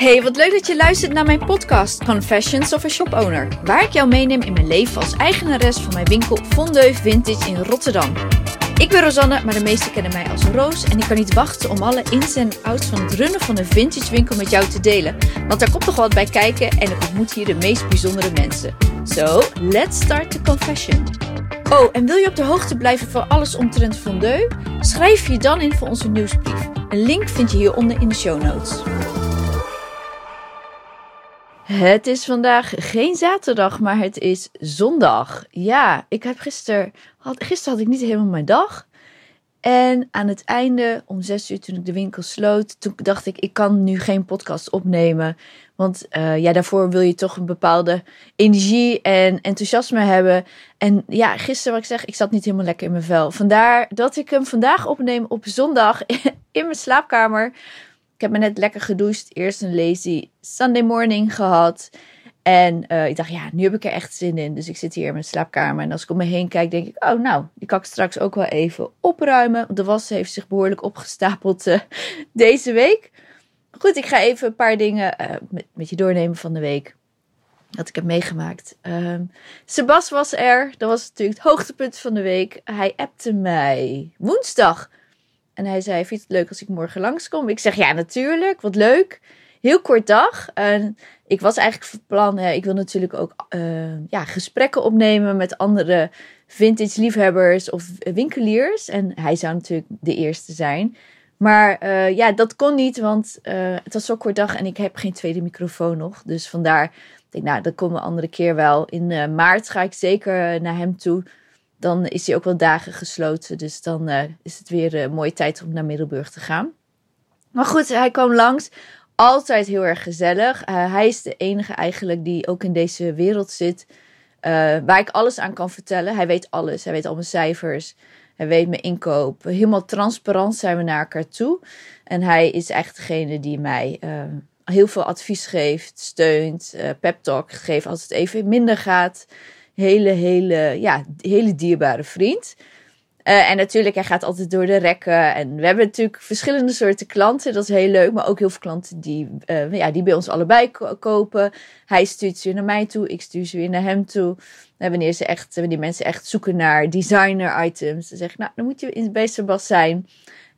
Hey, wat leuk dat je luistert naar mijn podcast Confessions of a Shop Owner, waar ik jou meeneem in mijn leven als eigenares van mijn winkel Fondeu Vintage in Rotterdam. Ik ben Rosanne, maar de meesten kennen mij als Roos en ik kan niet wachten om alle ins en outs van het runnen van een vintage winkel met jou te delen, want daar komt toch wat bij kijken en ik ontmoet hier de meest bijzondere mensen. So, let's start the confession. Oh, en wil je op de hoogte blijven van alles omtrent Fondeu? Schrijf je dan in voor onze nieuwsbrief. Een link vind je hieronder in de show notes. Het is vandaag geen zaterdag, maar het is zondag. Ja, ik heb gisteren, had, gisteren had ik niet helemaal mijn dag. En aan het einde, om zes uur toen ik de winkel sloot, toen dacht ik, ik kan nu geen podcast opnemen. Want uh, ja, daarvoor wil je toch een bepaalde energie en enthousiasme hebben. En ja, gisteren wat ik zeg, ik zat niet helemaal lekker in mijn vel. Vandaar dat ik hem vandaag opneem op zondag in mijn slaapkamer. Ik heb me net lekker gedoucht. Eerst een lazy Sunday morning gehad. En uh, ik dacht, ja, nu heb ik er echt zin in. Dus ik zit hier in mijn slaapkamer. En als ik om me heen kijk, denk ik, oh nou, die kan ik straks ook wel even opruimen. De was heeft zich behoorlijk opgestapeld uh, deze week. Goed, ik ga even een paar dingen met, met, je doornemen van de week. Dat ik heb meegemaakt. Um, Sebas was er. Dat was natuurlijk het hoogtepunt van de week. Hij appte mij woensdag. En hij zei, vind je het leuk als ik morgen langskom? Ik zeg, ja, natuurlijk. Wat leuk. Heel kort dag. En ik was eigenlijk van plan, ik wil natuurlijk ook uh, ja, gesprekken opnemen met andere vintage liefhebbers of winkeliers. En hij zou natuurlijk de eerste zijn. Maar uh, ja, dat kon niet, want uh, het was zo'n kort dag en ik heb geen tweede microfoon nog. Dus vandaar, ik denk, nou, dat komt een andere keer wel. In maart ga ik zeker naar hem toe. Dan is hij ook wel dagen gesloten. Dus dan is het weer een mooie tijd om naar Middelburg te gaan. Maar goed, hij kwam langs altijd heel erg gezellig. Uh, hij is de enige eigenlijk die ook in deze wereld zit. Waar ik alles aan kan vertellen. Hij weet alles. Hij weet al mijn cijfers. Hij weet mijn inkoop. Helemaal transparant zijn we naar elkaar toe. En hij is echt degene die mij heel veel advies geeft, steunt, pep talk geeft als het even minder gaat. Hele, hele, ja, hele dierbare vriend. Uh, en natuurlijk, hij gaat altijd door de rekken. En we hebben natuurlijk verschillende soorten klanten. Dat is heel leuk. Maar ook heel veel klanten die, uh, ja, die bij ons allebei kopen. Hij stuurt ze weer naar mij toe. Ik stuur ze weer naar hem toe. En wanneer, ze echt, wanneer mensen echt zoeken naar designer items. Dan zeg ik, nou, dan moet je bij Sebas zijn.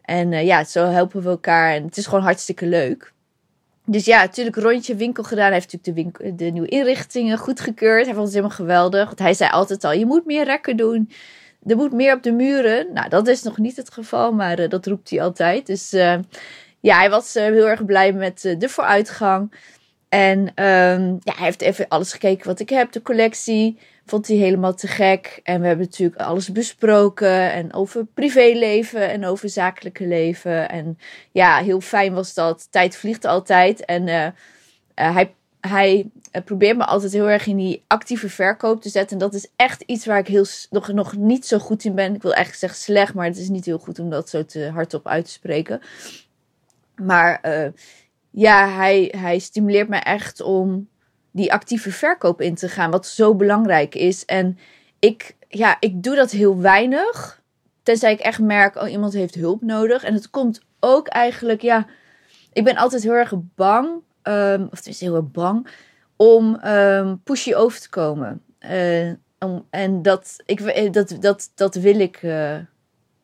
En ja, zo helpen we elkaar. En het is gewoon hartstikke leuk. Dus ja, natuurlijk rondje winkel gedaan. Hij heeft natuurlijk de, winkel, de nieuwe inrichtingen goedgekeurd. Hij vond het helemaal geweldig. Want hij zei altijd al, je moet meer rekken doen er moet meer op de muren. Nou, dat is nog niet het geval, maar uh, dat roept hij altijd. Dus uh, ja, hij was uh, heel erg blij met de vooruitgang. En um, ja, hij heeft even alles gekeken wat ik heb, de collectie. Vond hij helemaal te gek. En we hebben natuurlijk alles besproken. En over privéleven en over zakelijke leven. En ja, heel fijn was dat. Tijd vliegt altijd. En hij hij uh, probeert me altijd heel erg in die actieve verkoop te zetten. En dat is echt iets waar ik heel, nog, nog niet zo goed in ben. Ik wil eigenlijk zeggen slecht, maar het is niet heel goed om dat zo te hardop uit te spreken. Maar ja, hij, hij stimuleert me echt om die actieve verkoop in te gaan, wat zo belangrijk is. En ik, ja, ik doe dat heel weinig. Tenzij ik echt merk, oh, iemand heeft hulp nodig. En het komt ook eigenlijk, ja, ik ben altijd heel erg bang um, of het is heel erg bang, om um, pushy over te komen. Uh, om, en dat, ik, eh, dat, dat, dat wil ik uh,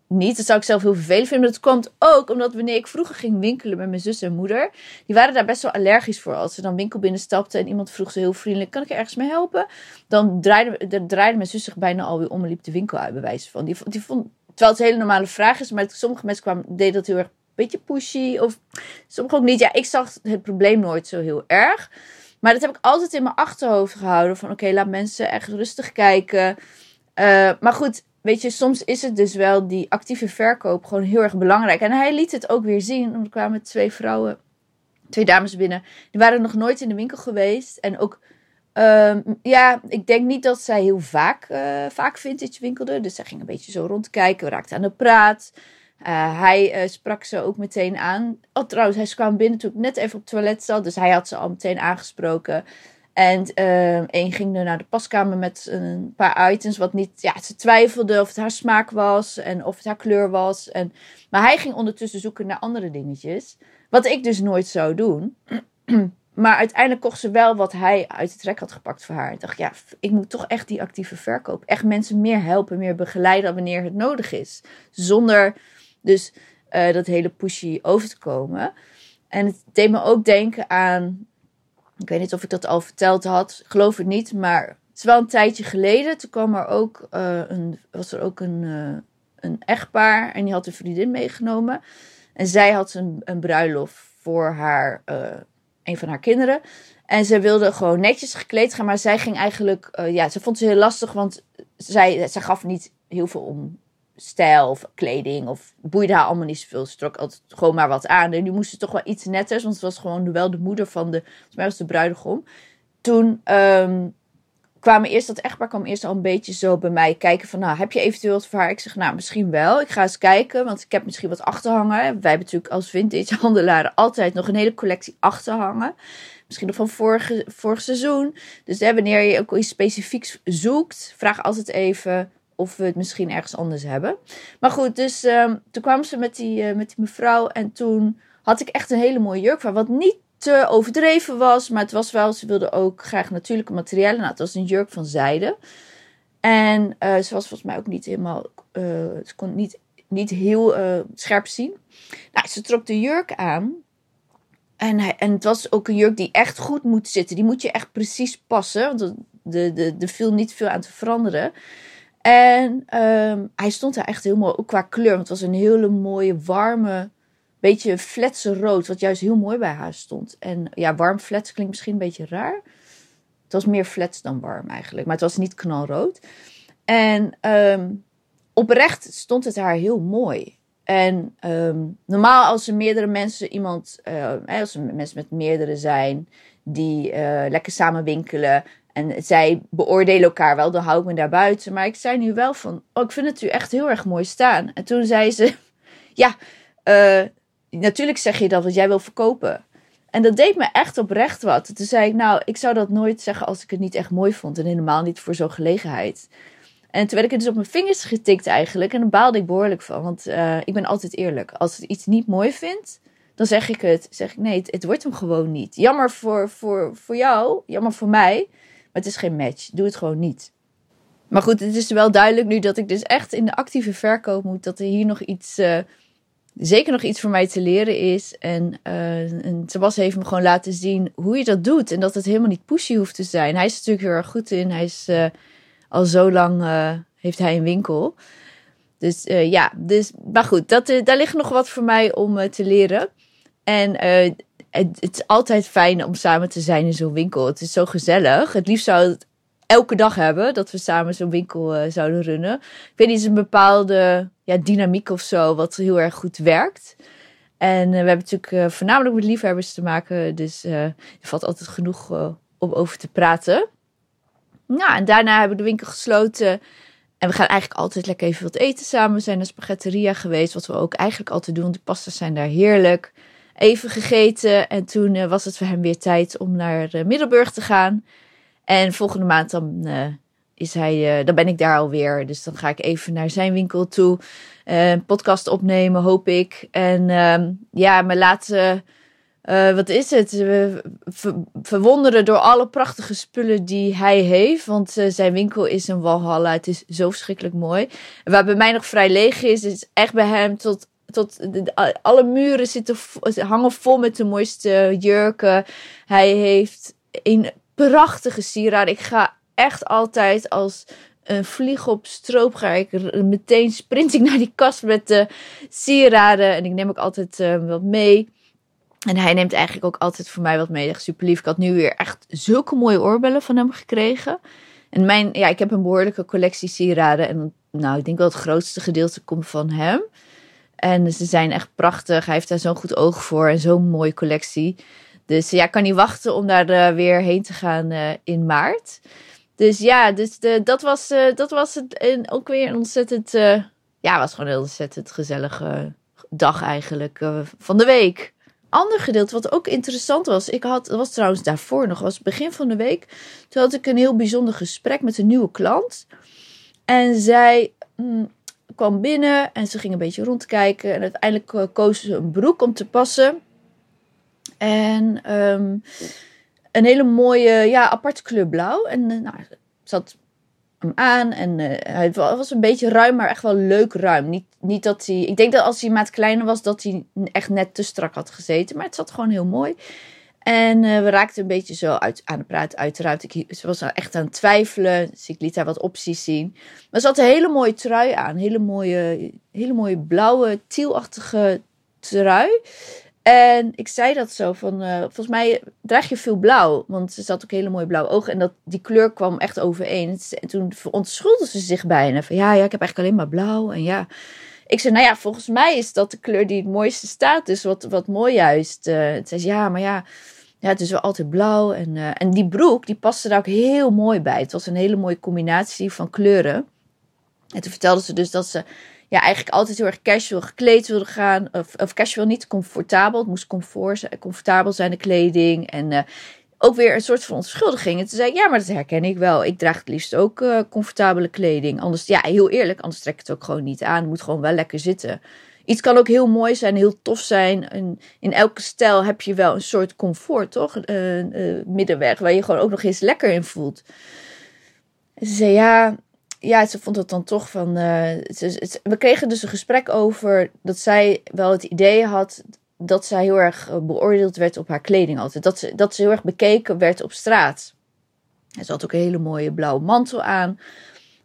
niet. Dat zou ik zelf heel vervelend vinden. Maar dat komt ook omdat wanneer ik vroeger ging winkelen met mijn zus en moeder, die waren daar best wel allergisch voor. Als ze dan winkel binnenstapten en iemand vroeg ze heel vriendelijk: kan ik er ergens mee helpen? Dan draaide, draaide mijn zus zich bijna alweer om en liep de winkel uit, bewijs van. Die, die vond, terwijl het een hele normale vraag is, maar sommige mensen kwamen, deden dat heel erg beetje pushy. Of soms ook niet. Ja, ik zag het probleem nooit zo heel erg. Maar dat heb ik altijd in mijn achterhoofd gehouden. Van oké, laat mensen echt rustig kijken. Uh, maar goed, weet je, soms is het dus wel die actieve verkoop gewoon heel erg belangrijk. En hij liet het ook weer zien. Er kwamen twee vrouwen, twee dames binnen. Die waren nog nooit in de winkel geweest. En ook, um, ja, ik denk niet dat zij heel vaak, uh, vaak vintage winkelden. Dus zij ging een beetje zo rondkijken. We raakten aan de praat. Uh, hij uh, sprak ze ook meteen aan. Oh, trouwens, hij kwam binnen toen ik net even op het toilet zat. Dus hij had ze al meteen aangesproken. En uh, een ging nu naar de paskamer met een paar items. Wat niet, ja, ze twijfelde of het haar smaak was en of het haar kleur was. En, maar hij ging ondertussen zoeken naar andere dingetjes. Wat ik dus nooit zou doen. maar uiteindelijk kocht ze wel wat hij uit het rek had gepakt voor haar. Ik dacht, ja, ik moet toch echt die actieve verkoop. Echt mensen meer helpen, meer begeleiden wanneer het nodig is. Zonder dus uh, dat hele pushy over te komen. En het deed me ook denken aan. Ik weet niet of ik dat al verteld had. Geloof het niet, maar het is wel een tijdje geleden. Toen kwam er ook uh, een, was er ook een, uh, een echtpaar en die had een vriendin meegenomen. En zij had een, een bruiloft voor haar, een van haar kinderen. En ze wilde gewoon netjes gekleed gaan, maar zij ging eigenlijk, ja, ze vond ze heel lastig, want zij, zij gaf niet heel veel om stijl of kleding of boeide haar allemaal niet zoveel. Ze trok altijd gewoon maar wat aan. En nu moest ze toch wel iets netters, want ze was gewoon wel de moeder van de, volgens mij was de bruidegom. Toen um, kwamen eerst, dat echtpaar kwam eerst al een beetje zo bij mij kijken van, nou, heb je eventueel wat voor haar? Ik zeg, nou, misschien wel. Ik ga eens kijken, want ik heb misschien wat achterhangen. Wij hebben natuurlijk als vintage handelaren altijd nog een hele collectie achterhangen. Misschien nog van vorige, vorig seizoen. Dus wanneer je ook iets specifieks zoekt, vraag altijd even of we het misschien ergens anders hebben. Maar goed, dus um, toen kwam ze met die, uh, met die mevrouw. En toen had ik echt een hele mooie jurk van. Wat niet te overdreven was. Maar het was wel, ze wilde ook graag natuurlijke materialen. Nou, het was een jurk van zijde. En uh, ze was volgens mij ook niet helemaal. Uh, ze kon niet, niet heel scherp zien. Nou, ze trok de jurk aan. En, en het was ook een jurk die echt goed moet zitten. Die moet je echt precies passen. Want er de, de, de viel niet veel aan te veranderen. En um, hij stond daar echt heel mooi, ook qua kleur. Want het was een hele mooie, warme, beetje fletse rood. Wat juist heel mooi bij haar stond. En ja, warm flets klinkt misschien een beetje raar. Het was meer flets dan warm eigenlijk. Maar het was niet knalrood. En um, oprecht stond het haar heel mooi. En um, normaal als er meerdere mensen, iemand, uh, als er mensen met meerdere zijn, die uh, lekker samen winkelen, en zij beoordelen elkaar wel, dan hou ik me daar buiten. Maar ik zei nu wel van, oh, ik vind het u echt heel erg mooi staan. En toen zei ze, ja, uh, natuurlijk zeg je dat wat jij wil verkopen. En dat deed me echt oprecht wat. Toen zei ik, nou, ik zou dat nooit zeggen als ik het niet echt mooi vond. En helemaal niet voor zo'n gelegenheid. En toen werd ik het dus op mijn vingers getikt eigenlijk. En daar baalde ik behoorlijk van. Want uh, ik ben altijd eerlijk. Als ik iets niet mooi vind, dan zeg ik het. Zeg ik, nee, het, het wordt hem gewoon niet. Jammer voor, voor, voor jou, jammer voor mij het is geen match. Doe het gewoon niet. Maar goed, het is wel duidelijk nu dat ik dus echt in de actieve verkoop moet. Dat er hier nog iets, uh, zeker nog iets voor mij te leren is. En, uh, Sebas heeft me gewoon laten zien hoe je dat doet. En dat het helemaal niet pushy hoeft te zijn. Hij is natuurlijk heel erg goed in. Hij is uh, al zo lang, heeft hij een winkel. Dus ja, dus, maar goed, dat, daar ligt nog wat voor mij om te leren. En het, het, is altijd fijn om samen te zijn in zo'n winkel. Het is zo gezellig. Het liefst zou het elke dag hebben dat we samen zo'n winkel uh, zouden runnen. Ik weet niet, het is een bepaalde ja, dynamiek of zo wat heel erg goed werkt. En uh, we hebben natuurlijk voornamelijk met liefhebbers te maken. Dus er valt altijd genoeg om over te praten. Nou, en daarna hebben we de winkel gesloten. En we gaan eigenlijk altijd lekker even wat eten samen. We zijn naar Spaghetteria geweest, wat we ook eigenlijk altijd doen. De pasta's zijn daar heerlijk even gegeten. En toen uh, was het voor hem weer tijd om naar uh, Middelburg te gaan. En volgende maand dan, uh, is hij, dan ben ik daar alweer. Dus dan ga ik even naar zijn winkel toe. Podcast opnemen, hoop ik. En ehm, ja, me laten... wat is het? Ver, verwonderen door alle prachtige spullen die hij heeft. Want zijn winkel is een walhalla. Het is zo verschrikkelijk mooi. Waar bij mij nog vrij leeg is, is echt bij hem tot tot alle muren zitten, hangen vol met de mooiste jurken. Hij heeft een prachtige sieraden. Ik ga echt altijd als een vlieg op stroop ga ik meteen sprint ik naar die kast met de sieraden. En ik neem ook altijd uh, wat mee. En hij neemt eigenlijk ook altijd voor mij wat mee. Echt super lief. Ik had nu weer echt zulke mooie oorbellen van hem gekregen. En mijn, ja, ik heb een behoorlijke collectie sieraden. En nou, ik denk wel het grootste gedeelte komt van hem. En ze zijn echt prachtig. Hij heeft daar zo'n goed oog voor en zo'n mooie collectie. Dus ja, ik kan niet wachten om daar uh, weer heen te gaan uh, in maart. Dus ja, dus de, dat, was, uh, dat was het. En ook weer een ontzettend. ja, was gewoon een ontzettend gezellige dag eigenlijk van de week. Ander gedeelte wat ook interessant was. Ik had, dat was trouwens daarvoor nog, was begin van de week. Toen had ik een heel bijzonder gesprek met een nieuwe klant. En zij. Mm, kwam binnen en ze ging een beetje rondkijken. En uiteindelijk uh, koos ze een broek om te passen. En ehm, een hele mooie, ja, aparte kleur blauw. En uh, nou, zat hem aan en uh, hij was een beetje ruim, maar echt wel leuk ruim. Niet, niet dat hij, ik denk dat als hij maat kleiner was, dat hij echt net te strak had gezeten. Maar het zat gewoon heel mooi. En uh, we raakten een beetje zo uit, aan het praten, uiteraard. Ik, ze was echt aan het twijfelen, dus ik liet haar wat opties zien. Maar ze had een hele mooie trui aan. Hele mooie, hele mooie blauwe, tielachtige trui. En ik zei dat zo van, uh, volgens mij draag je veel blauw. Want ze had ook hele mooie blauwe ogen. En dat, die kleur kwam echt overeen. En toen verontschuldigde ze zich bijna. Van ja, ja, ik heb eigenlijk alleen maar blauw. En ja, ik zei, nou ja, volgens mij is dat de kleur die het mooiste staat. Dus wat, wat mooi juist. Uh, zei ze, ja, maar ja, ja, het is wel altijd blauw. En, uh, en die broek, die paste daar ook heel mooi bij. Het was een hele mooie combinatie van kleuren. En toen vertelde ze dus dat ze ja, eigenlijk altijd heel erg casual gekleed wilde gaan. Of, of casual niet comfortabel. Het moest comfort, comfortabel zijn, de kleding. En uh, ook weer een soort van onschuldiging. En toen zei ja, maar dat herken ik wel. Ik draag het liefst ook comfortabele kleding. Anders, ja, heel eerlijk, anders trek ik het ook gewoon niet aan. Het moet gewoon wel lekker zitten. Iets kan ook heel mooi zijn, heel tof zijn. En in elke stijl heb je wel een soort comfort, toch? Uh, middenweg, waar je gewoon ook nog eens lekker in voelt. Ze zei, ja, ja, ze vond het dan toch van. Uh, ze, we kregen dus een gesprek over dat zij wel het idee had dat zij heel erg beoordeeld werd op haar kleding altijd. Dat ze, dat ze heel erg bekeken werd op straat. En ze had ook een hele mooie blauwe mantel aan.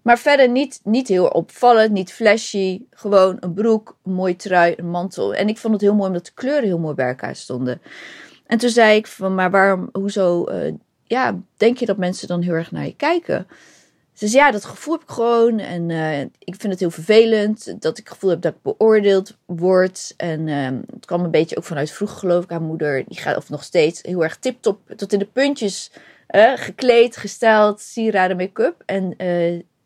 Maar verder niet, niet heel opvallend, niet flashy. Gewoon een broek, een mooie trui, een mantel. En ik vond het heel mooi omdat de kleuren heel mooi bij elkaar stonden. En toen zei ik van, maar waarom, hoezo, uh, ja, denk je dat mensen dan heel erg naar je kijken? Dus ja, dat gevoel heb ik gewoon. En uh, ik vind het heel vervelend dat ik het gevoel heb dat ik beoordeeld word. En uh, het kwam een beetje ook vanuit vroeger geloof ik. Haar moeder, die gaat of nog steeds heel erg tip-top tot in de puntjes uh, gekleed, gesteld, sieraden, make-up. En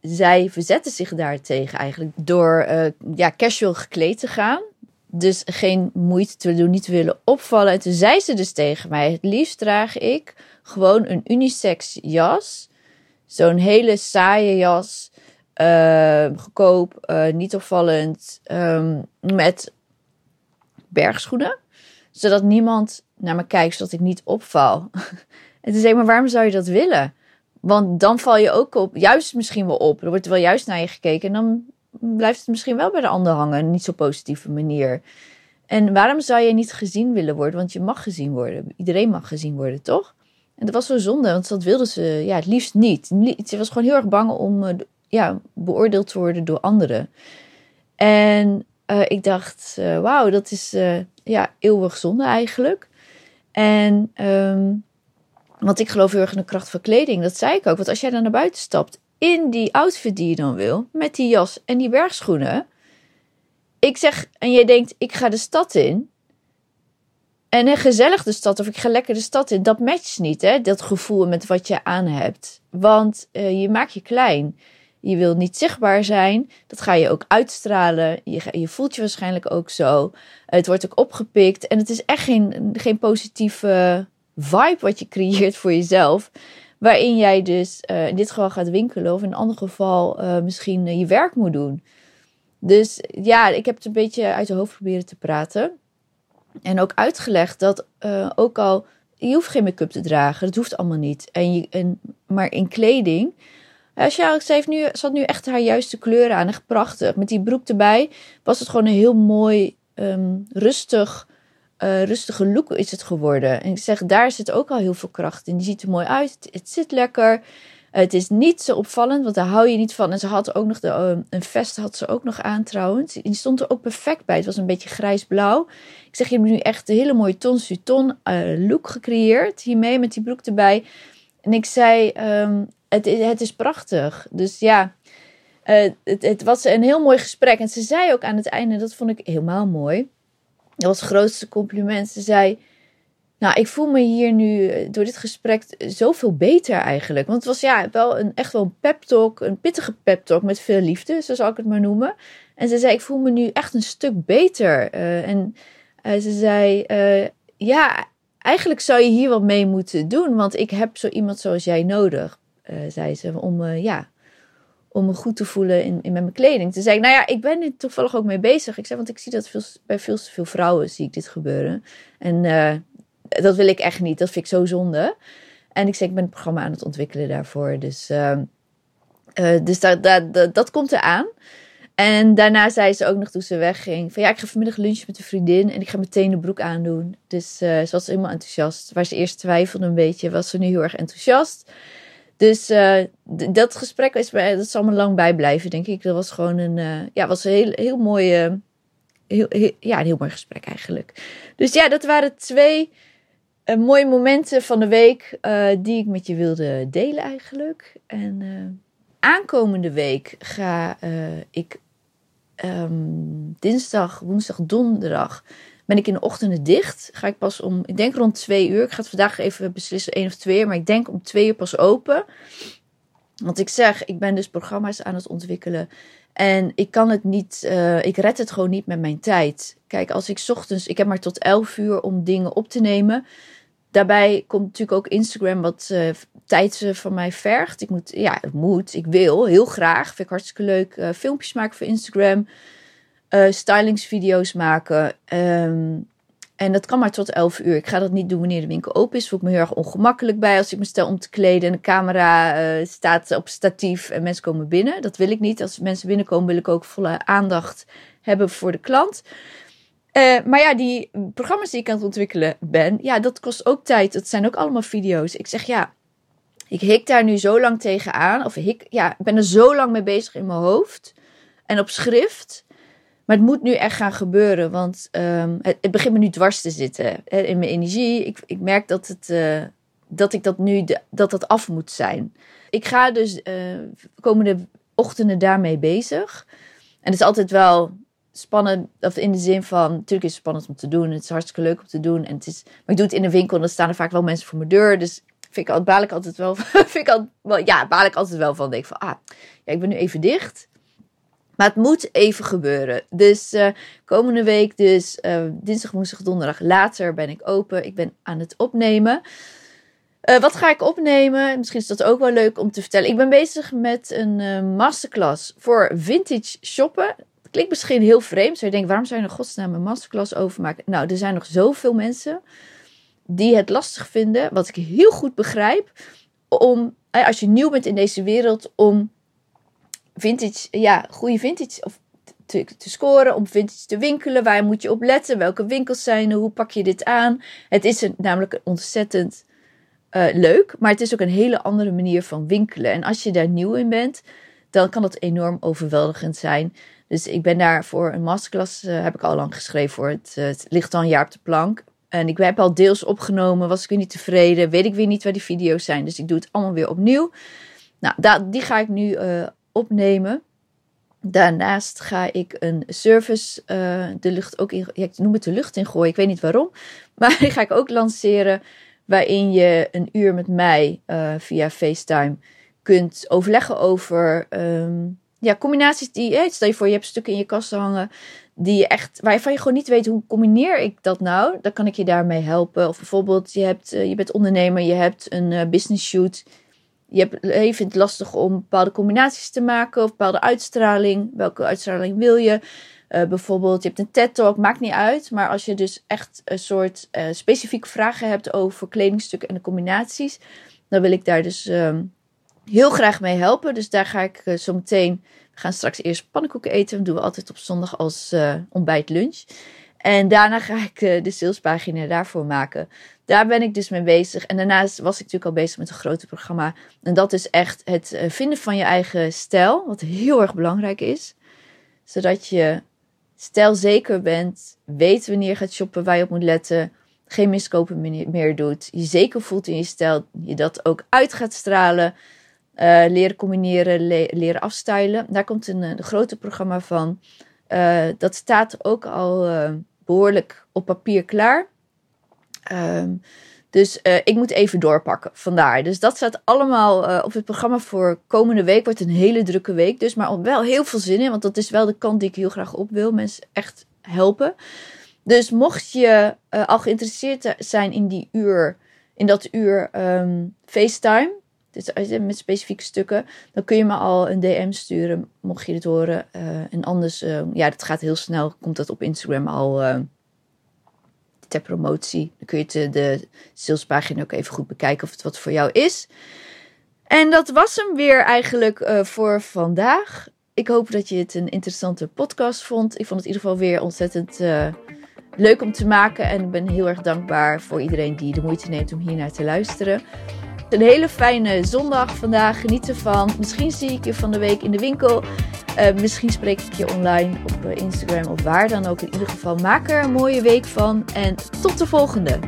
zij verzette zich daartegen eigenlijk door ja, casual gekleed te gaan. Dus geen moeite te doen, niet te willen opvallen. En toen zei ze dus tegen mij, het liefst draag ik gewoon een unisex jas Zo'n hele saaie jas. Uh, goedkoop, uh, niet opvallend. Um, met bergschoenen. Zodat niemand naar me kijkt, zodat ik niet opval. en toen zei maar waarom zou je dat willen? Want dan val je ook op, juist misschien wel op. Er wordt wel juist naar je gekeken. En dan blijft het misschien wel bij de ander hangen. Niet zo positieve manier. En waarom zou je niet gezien willen worden? Want je mag gezien worden. Iedereen mag gezien worden, toch? En dat was zo zonde, want dat wilde ze ja, het liefst niet. Ze was gewoon heel erg bang om uh, ja, beoordeeld te worden door anderen. En uh, ik dacht, uh, wauw, dat is ja, eeuwig zonde eigenlijk. En um, want ik geloof heel erg in de kracht van kleding. Dat zei ik ook. Want als jij dan naar buiten stapt, in die outfit die je dan wil, met die jas en die bergschoenen. Ik zeg, en jij denkt, ik ga de stad in. En een gezellig de stad of ik ga lekker de stad in, dat matcht niet, hè? Dat gevoel met wat je aan hebt. Want uh, je maakt je klein. Je wil niet zichtbaar zijn. Dat ga je ook uitstralen. Je, je voelt je waarschijnlijk ook zo. Het wordt ook opgepikt. En het is echt geen, geen positieve vibe wat je creëert voor jezelf. Waarin jij dus uh, in dit geval gaat winkelen. Of in een ander geval uh, misschien je werk moet doen. Dus ja, ik heb het een beetje uit de hoofd proberen te praten. En ook uitgelegd dat ook al, je hoeft geen make-up te dragen, dat hoeft allemaal niet. En je, en, maar in kleding, je, ze, heeft nu, ze nu echt haar juiste kleuren aan, echt prachtig. Met die broek erbij was het gewoon een heel mooi, um, rustig, uh, rustige look is het geworden. En ik zeg, daar zit ook al heel veel kracht in. Die ziet er mooi uit, het, zit lekker. Het is niet zo opvallend, want daar hou je niet van. En ze had ook nog de, uh, een vest had ze ook nog aan trouwens. Die stond er ook perfect bij. Het was een beetje grijs-blauw. Ik zeg, je hebt nu echt een hele mooie ton ton uh, look gecreëerd. Hiermee met die broek erbij. En ik zei, um, het, het is prachtig. Dus ja, het, het, was een heel mooi gesprek. En ze zei ook aan het einde, dat vond ik helemaal mooi. Dat was het grootste compliment. Ze zei nou, ik voel me hier nu eh, door dit gesprek zoveel beter eigenlijk. Want het was ja, wel een, echt wel een pep talk, een pittige pep talk met veel liefde, zo zal ik het maar noemen. En ze zei, ik voel me nu echt een stuk beter. Uh, en uh, ze zei, ja, eigenlijk zou je hier wat mee moeten doen, want ik heb zo iemand zoals jij nodig, zei ze, om, ja, om me goed te voelen in, in met mijn kleding. Toen zei ik, nou ja, ik ben er toevallig ook mee bezig. Ik zei, want ik zie dat veel, bij veel te veel vrouwen zie ik dit gebeuren. En dat wil ik echt niet. Dat vind ik zo zonde. En ik zeg, ik ben een programma aan het ontwikkelen daarvoor. Dus, uh, uh, dus dat, dat, komt eraan. En daarna zei ze ook nog toen ze wegging: van ja, ik ga vanmiddag lunchen met een vriendin en ik ga meteen de broek aandoen. Dus uh, ze was helemaal enthousiast. Waar ze eerst twijfelde een beetje, was ze nu heel erg enthousiast. Dus uh, dat gesprek is, dat zal me lang bijblijven, denk ik. Dat was gewoon een, uh, ja, was een heel, heel mooi, heel, ja, een heel mooi gesprek eigenlijk. Dus ja, dat waren twee mooie momenten van de week die ik met je wilde delen eigenlijk. En aankomende week ga ik um, dinsdag, woensdag, donderdag ben ik in de ochtenden dicht. Ga ik pas om, ik denk rond twee uur. Ik ga het vandaag even beslissen, één of twee uur. Maar ik denk om twee uur pas open. Want ik zeg, ik ben dus programma's aan het ontwikkelen. En ik kan het niet, uh, ik red het gewoon niet met mijn tijd. Kijk, als ik ochtends, ik heb maar tot elf uur om dingen op te nemen. Daarbij komt natuurlijk ook Instagram wat uh, tijd van mij vergt. Ik moet, ja, het moet, ik wil, heel graag. Vind ik hartstikke leuk. Filmpjes maken voor Instagram. Uh, stylingsvideo's maken. Um, en dat kan maar tot 11 uur. Ik ga dat niet doen wanneer de winkel open is. Voel ik me heel erg ongemakkelijk bij als ik me stel om te kleden en de camera uh, staat op statief en mensen komen binnen. Dat wil ik niet. Als mensen binnenkomen wil ik ook volle aandacht hebben voor de klant. Uh, maar ja, die programma's die ik aan het ontwikkelen ben, ja, dat kost ook tijd. Dat zijn ook allemaal video's. Ik zeg ja, ik hik daar nu zo lang tegenaan. Of hik, ja, ik ben er zo lang mee bezig in mijn hoofd. En op schrift. Maar het moet nu echt gaan gebeuren. Want um, het, begint me nu dwars te zitten. Hè, in mijn energie. Ik, ik merk dat, het, uh, dat ik dat nu dat dat af moet zijn. Ik ga dus uh, komende ochtenden daarmee bezig. En het is altijd wel spannend, of in de zin van, natuurlijk is het spannend om te doen. Het is hartstikke leuk om te doen. En het is, maar ik doe het in een winkel en dan staan er vaak wel mensen voor mijn deur. Dus vind ik, baal ik altijd wel, vind ik wel, ja, baal ik altijd wel van. Denk van, ah, ja, ik ben nu even dicht. Maar het moet even gebeuren. Dus uh, komende week, dus uh, dinsdag, woensdag, donderdag later ben ik open. Ik ben aan het opnemen. Uh, wat ga ik opnemen? Misschien is dat ook wel leuk om te vertellen. Ik ben bezig met een masterclass voor vintage shoppen. Klinkt misschien heel vreemd. Zou je denken, waarom zou je een godsnaam een masterclass overmaken? Nou, er zijn nog zoveel mensen die het lastig vinden, wat ik heel goed begrijp, om, als je nieuw bent in deze wereld, om vintage, ja, goede vintage of te, te scoren, om vintage te winkelen. Waar moet je op letten? Welke winkels zijn er? Hoe pak je dit aan? Het is een, namelijk ontzettend uh, leuk, maar het is ook een hele andere manier van winkelen. En als je daar nieuw in bent, dan kan het enorm overweldigend zijn. Dus ik ben daar voor een masterclass, uh, heb ik al lang geschreven voor. Het, het ligt al een jaar op de plank. En ik heb al deels opgenomen, was ik weer niet tevreden, weet ik weer niet waar die video's zijn. Dus ik doe het allemaal weer opnieuw. Nou, die ga ik nu opnemen. Daarnaast ga ik een service uh, de lucht ook in, ik noem het de lucht in gooien, ik weet niet waarom. Maar die ga ik ook lanceren, waarin je een uur met mij uh, via FaceTime kunt overleggen over um, ja, combinaties die, hey, stel je voor je hebt stukken in je kast hangen die je echt, waarvan je gewoon niet weet hoe combineer ik dat nou, dan kan ik je daarmee helpen. Of bijvoorbeeld, je, hebt, uh, je bent ondernemer, je hebt een business shoot. Je, hebt, je vindt het lastig om bepaalde combinaties te maken of bepaalde uitstraling. Welke uitstraling wil je? Uh, bijvoorbeeld, je hebt een TED-talk, maakt niet uit. Maar als je dus echt een soort specifieke vragen hebt over kledingstukken en de combinaties, dan wil ik daar dus ehm, heel graag mee helpen. Dus daar ga ik zo meteen we gaan straks eerst pannenkoeken eten. Dat doen we altijd op zondag als uh, ontbijt lunch. En daarna ga ik uh, de salespagina daarvoor maken. Daar ben ik dus mee bezig. En daarnaast was ik natuurlijk al bezig met een grote programma. En dat is echt het uh, vinden van je eigen stijl. Wat heel erg belangrijk is. Zodat je stijlzeker bent. Weet wanneer je gaat shoppen, waar je op moet letten. Geen miskopen meer doet. Je zeker voelt in je stijl. Je dat ook uit gaat stralen. Uh, leren combineren, le leren afstylen. Daar komt een, een grote programma van. Uh, dat staat ook al uh, behoorlijk op papier klaar. Um, dus ik moet even doorpakken. Vandaar. Dus dat staat allemaal op het programma voor komende week. Wordt een hele drukke week. Dus maar wel heel veel zin in. Want dat is wel de kant die ik heel graag op wil. Mensen echt helpen. Dus mocht je al geïnteresseerd zijn in die uur. In dat uur um, FaceTime dit, met specifieke stukken, dan kun je me al een DM sturen, mocht je dit horen. Uh, en anders, uh, ja, dat gaat heel snel, komt dat op Instagram al uh, ter promotie. Dan kun je de, de salespagina ook even goed bekijken of het wat voor jou is. En dat was hem weer eigenlijk uh, voor vandaag. Ik hoop dat je het een interessante podcast vond. Ik vond het in ieder geval weer ontzettend leuk om te maken. En ik ben heel erg dankbaar voor iedereen die de moeite neemt om hier naar te luisteren. Een hele fijne zondag vandaag. Geniet ervan. Misschien zie ik je van de week in de winkel. Uh, misschien spreek ik je online op Instagram of waar dan ook. In ieder geval, maak er een mooie week van. En tot de volgende.